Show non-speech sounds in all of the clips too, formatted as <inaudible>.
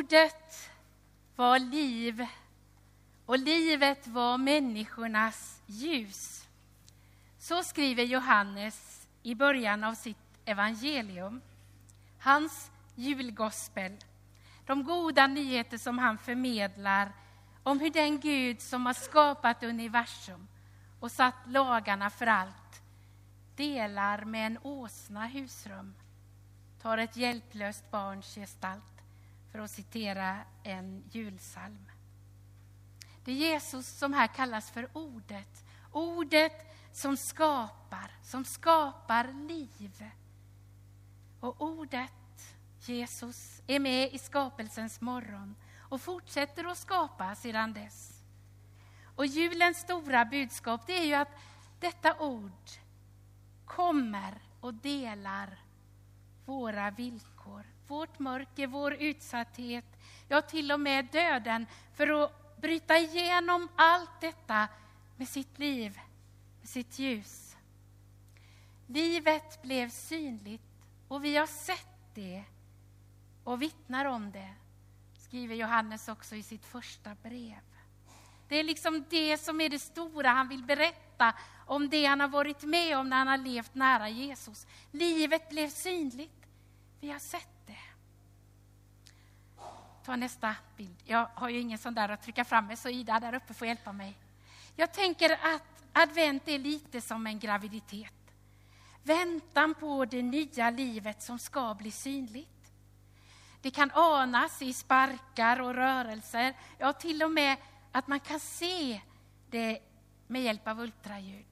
Ordet var liv och livet var människornas ljus. Så skriver Johannes i början av sitt evangelium. Hans julgospel. De goda nyheter som han förmedlar om hur den Gud som har skapat universum och satt lagarna för allt delar med en åsna husrum, tar ett hjälplöst barns gestalt, för att citera en julsalm. Det är Jesus som här kallas för Ordet. Ordet som skapar, som skapar liv. Och Ordet, Jesus, är med i skapelsens morgon och fortsätter att skapa sedan dess. Och julens stora budskap det är ju att detta ord kommer och delar våra villkor, vårt mörker, vår utsatthet, ja till och med döden för att bryta igenom allt detta med sitt liv, med sitt ljus. Livet blev synligt och vi har sett det och vittnar om det, skriver Johannes också i sitt första brev. Det är liksom det som är det stora han vill berätta om det han har varit med om när han har levt nära Jesus. Livet blev synligt. Vi har sett det. Ta nästa bild. Jag har ju ingen sån där att trycka fram med, så Ida där uppe får hjälpa mig. Jag tänker att advent är lite som en graviditet. Väntan på det nya livet som ska bli synligt. Det kan anas i sparkar och rörelser, ja till och med att man kan se det med hjälp av ultraljud.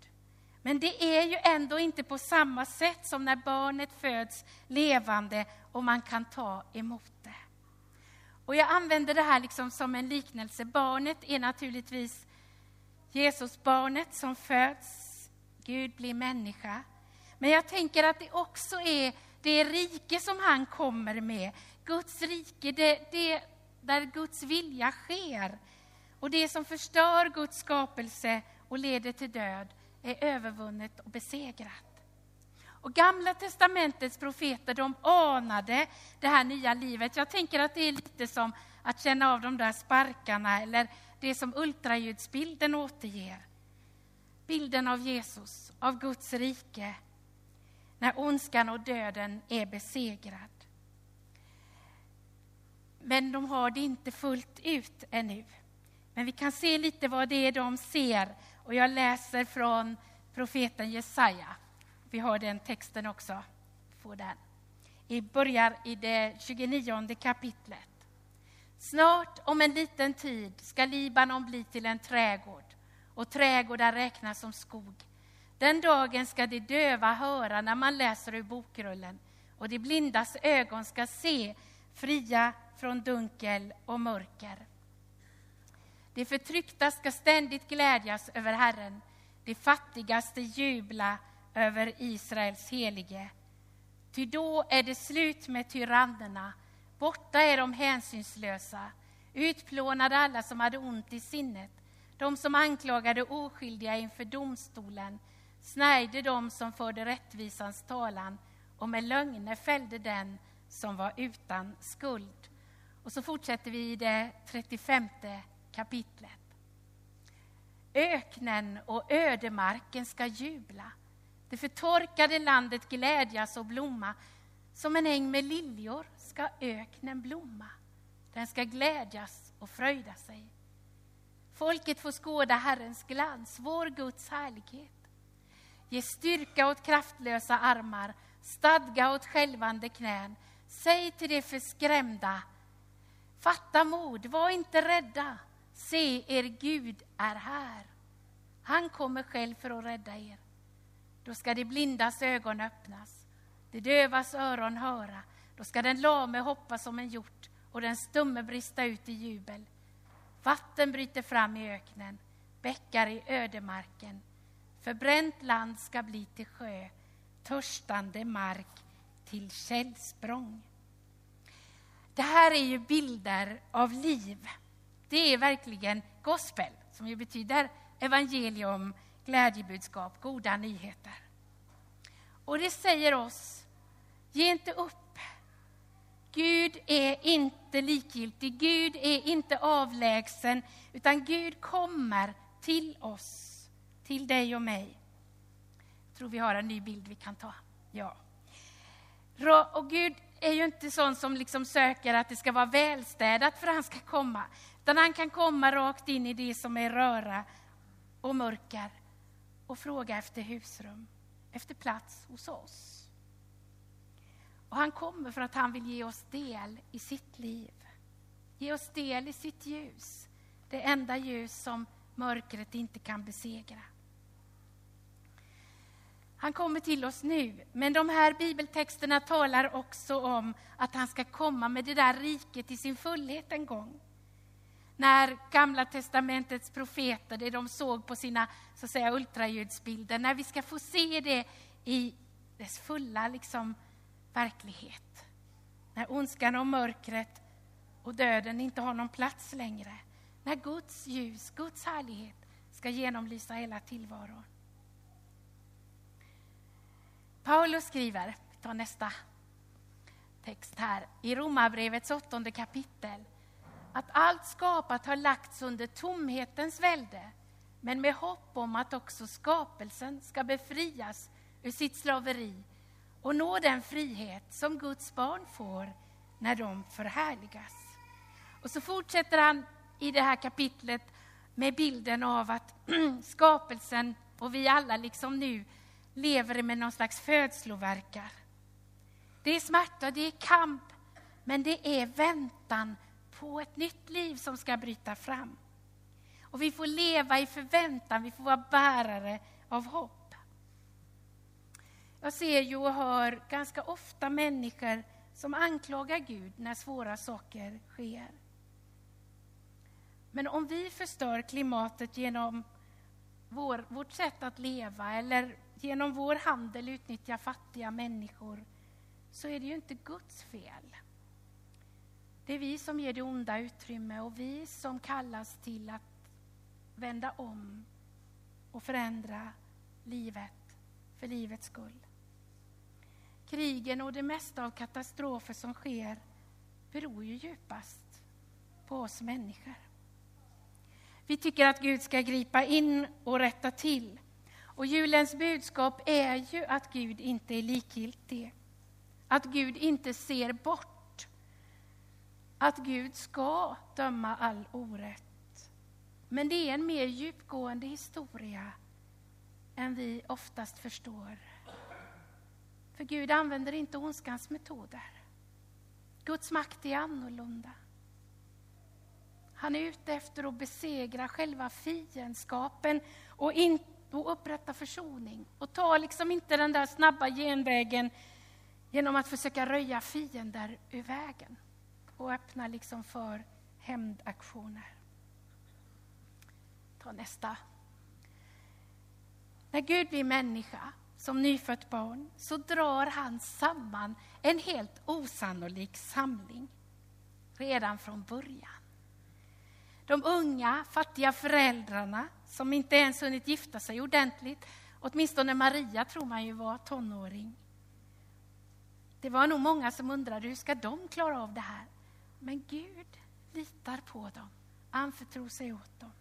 Men det är ju ändå inte på samma sätt som när barnet föds levande och man kan ta emot det. Och jag använder det här liksom som en liknelse. Barnet är naturligtvis Jesusbarnet som föds. Gud blir människa. Men jag tänker att det också är det rike som han kommer med. Guds rike, det, det, där Guds vilja sker. Och det som förstör Guds skapelse och leder till död är övervunnet och besegrat. Och Gamla testamentets profeter de anade det här nya livet. Jag tänker att det är lite som att känna av de där sparkarna eller det som ultraljudsbilden återger. Bilden av Jesus, av Guds rike, när ondskan och döden är besegrad. Men de har det inte fullt ut ännu. Men vi kan se lite vad det är de ser och jag läser från profeten Jesaja. Vi har den texten också. Får den. Vi börjar i det 29 kapitlet. Snart, om en liten tid, ska Libanon bli till en trädgård och trädgårdar räknas som skog. Den dagen ska de döva höra när man läser ur bokrullen och de blindas ögon ska se, fria från dunkel och mörker. De förtryckta ska ständigt glädjas över Herren, de fattigaste jubla över Israels helige. Ty då är det slut med tyrannerna, borta är de hänsynslösa, utplånade alla som hade ont i sinnet, de som anklagade oskyldiga inför domstolen, snärjde dem som förde rättvisans talan och med lögner fällde den som var utan skuld. Och så fortsätter vi i det 35 kapitlet. Öknen och ödemarken ska jubla. Det förtorkade landet glädjas och blomma. Som en äng med liljor ska öknen blomma. Den ska glädjas och fröjda sig. Folket får skåda Herrens glans, vår Guds härlighet. Ge styrka åt kraftlösa armar, stadga åt skälvande knän. Säg till de förskrämda, fatta mod, var inte rädda. Se, er Gud är här. Han kommer själv för att rädda er. Då ska de blindas ögon öppnas, de dövas öron höra. Då ska den lame hoppa som en hjort och den stumme brista ut i jubel. Vatten bryter fram i öknen, bäckar i ödemarken. Förbränt land ska bli till sjö, törstande mark till källsprång. Det här är ju bilder av liv. Det är verkligen gospel, som ju betyder evangelium, glädjebudskap, goda nyheter. Och det säger oss, ge inte upp. Gud är inte likgiltig, Gud är inte avlägsen, utan Gud kommer till oss, till dig och mig. Jag tror vi har en ny bild vi kan ta. Ja. Och Gud är ju inte sån som liksom söker att det ska vara välstädat för att han ska komma. Utan han kan komma rakt in i det som är röra och mörker och fråga efter husrum, efter plats hos oss. Och han kommer för att han vill ge oss del i sitt liv. Ge oss del i sitt ljus. Det enda ljus som mörkret inte kan besegra. Han kommer till oss nu, men de här bibeltexterna talar också om att han ska komma med det där riket i sin fullhet en gång. När Gamla testamentets profeter, det de såg på sina så att säga, ultraljudsbilder, när vi ska få se det i dess fulla liksom, verklighet. När ondskan och mörkret och döden inte har någon plats längre. När Guds ljus, Guds härlighet ska genomlysa hela tillvaron. Paulus skriver, vi tar nästa text här, i Romarbrevets åttonde kapitel, att allt skapat har lagts under tomhetens välde, men med hopp om att också skapelsen ska befrias ur sitt slaveri och nå den frihet som Guds barn får när de förhärligas. Och så fortsätter han i det här kapitlet med bilden av att <clears throat> skapelsen och vi alla liksom nu lever med någon slags födslovärkar. Det är smärta, det är kamp, men det är väntan på ett nytt liv som ska bryta fram. Och vi får leva i förväntan, vi får vara bärare av hopp. Jag ser ju och hör ganska ofta människor som anklagar Gud när svåra saker sker. Men om vi förstör klimatet genom vår, vårt sätt att leva eller genom vår handel utnyttjar fattiga människor så är det ju inte Guds fel. Det är vi som ger det onda utrymme och vi som kallas till att vända om och förändra livet för livets skull. Krigen och det mesta av katastrofer som sker beror ju djupast på oss människor. Vi tycker att Gud ska gripa in och rätta till. Och julens budskap är ju att Gud inte är likgiltig. Att Gud inte ser bort. Att Gud ska döma all orätt. Men det är en mer djupgående historia än vi oftast förstår. För Gud använder inte ondskans metoder. Guds makt är annorlunda. Han är ute efter att besegra själva fiendskapen och, in, och upprätta försoning. Och ta liksom inte den där snabba genvägen genom att försöka röja fiender ur vägen och öppna liksom för hämndaktioner. Ta nästa. När Gud blir människa som nyfött barn så drar han samman en helt osannolik samling redan från början. De unga, fattiga föräldrarna som inte ens hunnit gifta sig ordentligt, åtminstone Maria tror man ju var tonåring. Det var nog många som undrade hur ska de klara av det här? Men Gud litar på dem, anförtror sig åt dem.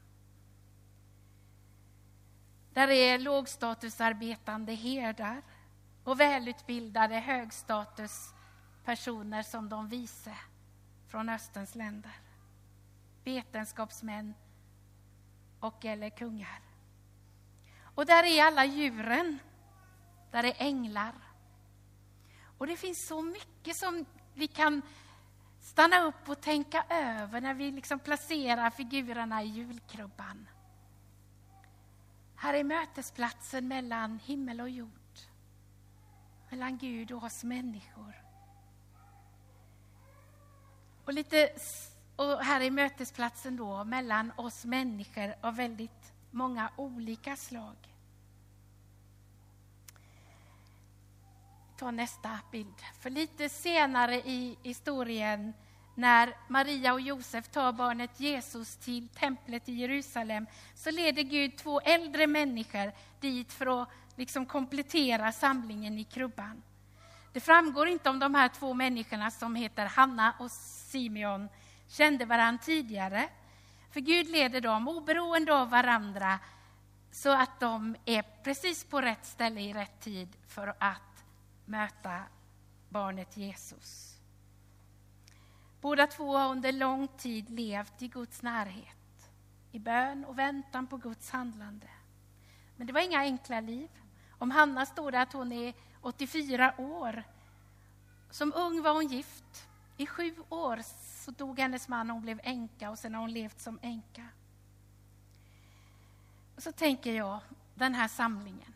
Där är lågstatusarbetande herdar och välutbildade högstatuspersoner som de vise från Östens länder. Vetenskapsmän och eller kungar. Och där är alla djuren. Där är änglar. Och det finns så mycket som vi kan stanna upp och tänka över när vi liksom placerar figurerna i julkrubban. Här är mötesplatsen mellan himmel och jord. Mellan Gud och oss människor. Och, lite, och här är mötesplatsen då mellan oss människor av väldigt många olika slag. Ta nästa bild. För lite senare i historien när Maria och Josef tar barnet Jesus till templet i Jerusalem så leder Gud två äldre människor dit för att liksom komplettera samlingen i krubban. Det framgår inte om de här två människorna som heter Hanna och Simeon kände varandra tidigare. För Gud leder dem oberoende av varandra så att de är precis på rätt ställe i rätt tid för att möta barnet Jesus. Båda två har under lång tid levt i Guds närhet, i bön och väntan på Guds handlande. Men det var inga enkla liv. Om Hanna står det att hon är 84 år. Som ung var hon gift. I sju år så dog hennes man och hon blev änka och sen har hon levt som änka. Och så tänker jag, den här samlingen.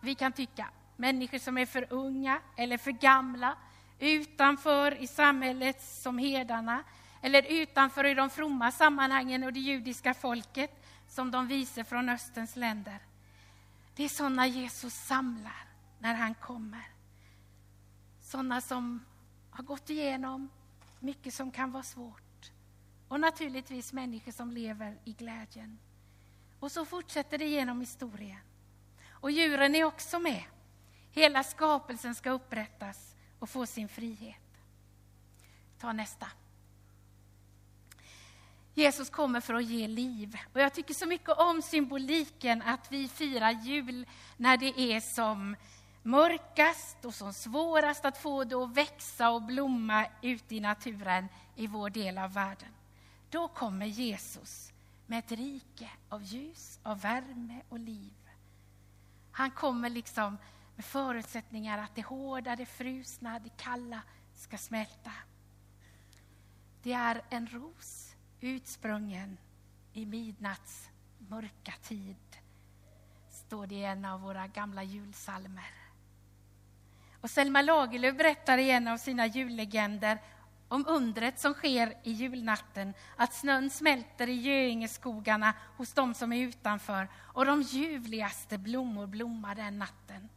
Vi kan tycka människor som är för unga eller för gamla, utanför i samhället som herdarna eller utanför i de fromma sammanhangen och det judiska folket som de vise från Östens länder. Det är sådana Jesus samlar när han kommer. Sådana som har gått igenom mycket som kan vara svårt. Och naturligtvis människor som lever i glädjen. Och så fortsätter det genom historien. Och djuren är också med. Hela skapelsen ska upprättas och få sin frihet. Ta nästa. Jesus kommer för att ge liv. Och jag tycker så mycket om symboliken att vi firar jul när det är som mörkast och som svårast att få det att växa och blomma ute i naturen i vår del av världen. Då kommer Jesus med ett rike av ljus, av värme och liv. Han kommer liksom med förutsättningar att det hårda, det frusna, det kalla ska smälta. Det är en ros utsprungen i midnatts mörka tid, står det i en av våra gamla julsalmer. Och Selma Lagerlöf berättar i en av sina jullegender om undret som sker i julnatten, att snön smälter i Göingeskogarna hos de som är utanför och de ljuvligaste blommor blommar den natten.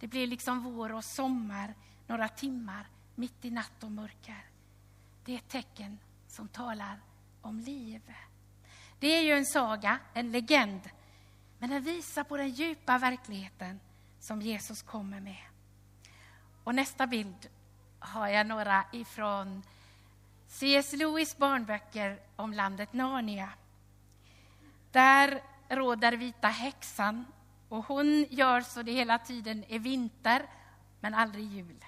Det blir liksom vår och sommar några timmar mitt i natt och mörker. Det är ett tecken som talar om liv. Det är ju en saga, en legend, men den visar på den djupa verkligheten som Jesus kommer med. Och nästa bild har jag några ifrån C.S. Lewis barnböcker om landet Narnia. Där råder vita häxan och hon gör så det hela tiden är vinter, men aldrig jul.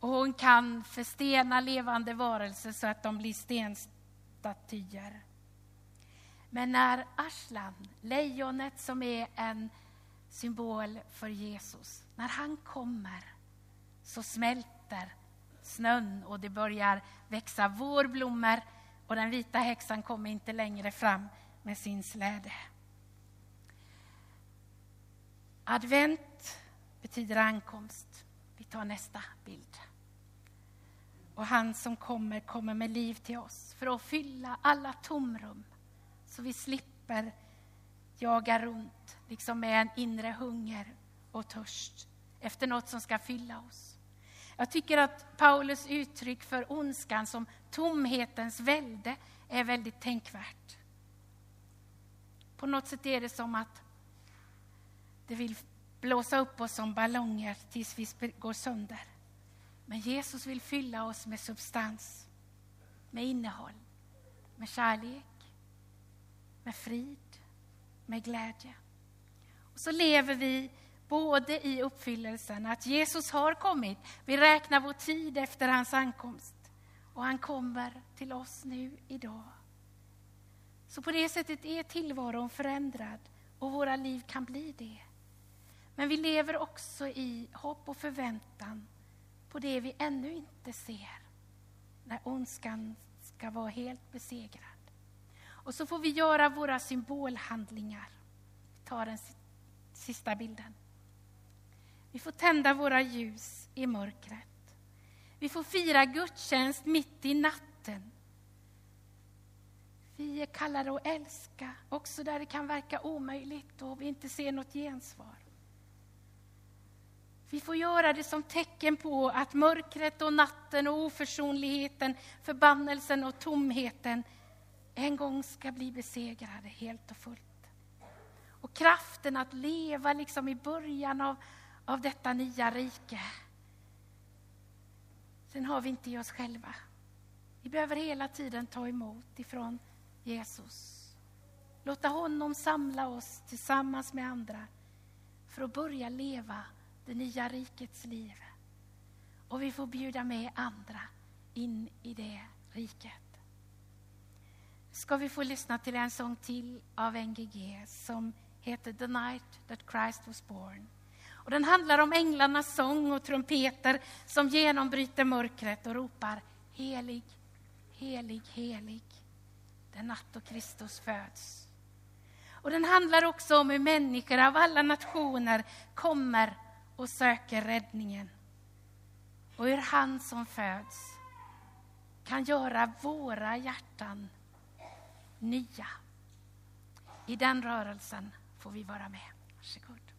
Och hon kan förstena levande varelser så att de blir stenstatyer. Men när Arslan, lejonet som är en symbol för Jesus, när han kommer så smälter snön och det börjar växa vårblommor och den vita häxan kommer inte längre fram med sin släde. Advent betyder ankomst. Vi tar nästa bild. Och han som kommer, kommer med liv till oss för att fylla alla tomrum så vi slipper jaga runt liksom med en inre hunger och törst efter något som ska fylla oss. Jag tycker att Paulus uttryck för ondskan som tomhetens välde är väldigt tänkvärt. På något sätt är det som att det vill blåsa upp oss som ballonger tills vi går sönder. Men Jesus vill fylla oss med substans, med innehåll, med kärlek, med frid, med glädje. Och så lever vi både i uppfyllelsen att Jesus har kommit. Vi räknar vår tid efter hans ankomst och han kommer till oss nu idag. Så på det sättet är tillvaron förändrad och våra liv kan bli det. Men vi lever också i hopp och förväntan på det vi ännu inte ser, när ondskan ska vara helt besegrad. Och så får vi göra våra symbolhandlingar. Vi tar den sista bilden. Vi får tända våra ljus i mörkret. Vi får fira gudstjänst mitt i natten. Vi är kallade att älska, också där det kan verka omöjligt och vi inte ser något gensvar. Vi får göra det som tecken på att mörkret och natten och oförsonligheten, förbannelsen och tomheten en gång ska bli besegrade helt och fullt. Och kraften att leva liksom i början av, av detta nya rike Sen har vi inte i oss själva. Vi behöver hela tiden ta emot ifrån Jesus. Låta honom samla oss tillsammans med andra för att börja leva det nya rikets liv. Och vi får bjuda med andra in i det riket. Ska vi få lyssna till en sång till av NGG som heter The Night That Christ Was Born. Och den handlar om änglarnas sång och trumpeter som genombryter mörkret och ropar Helig, helig, helig, den natt då Kristus föds. Och den handlar också om hur människor av alla nationer kommer och söker räddningen. Och hur han som föds kan göra våra hjärtan nya. I den rörelsen får vi vara med. Varsågod.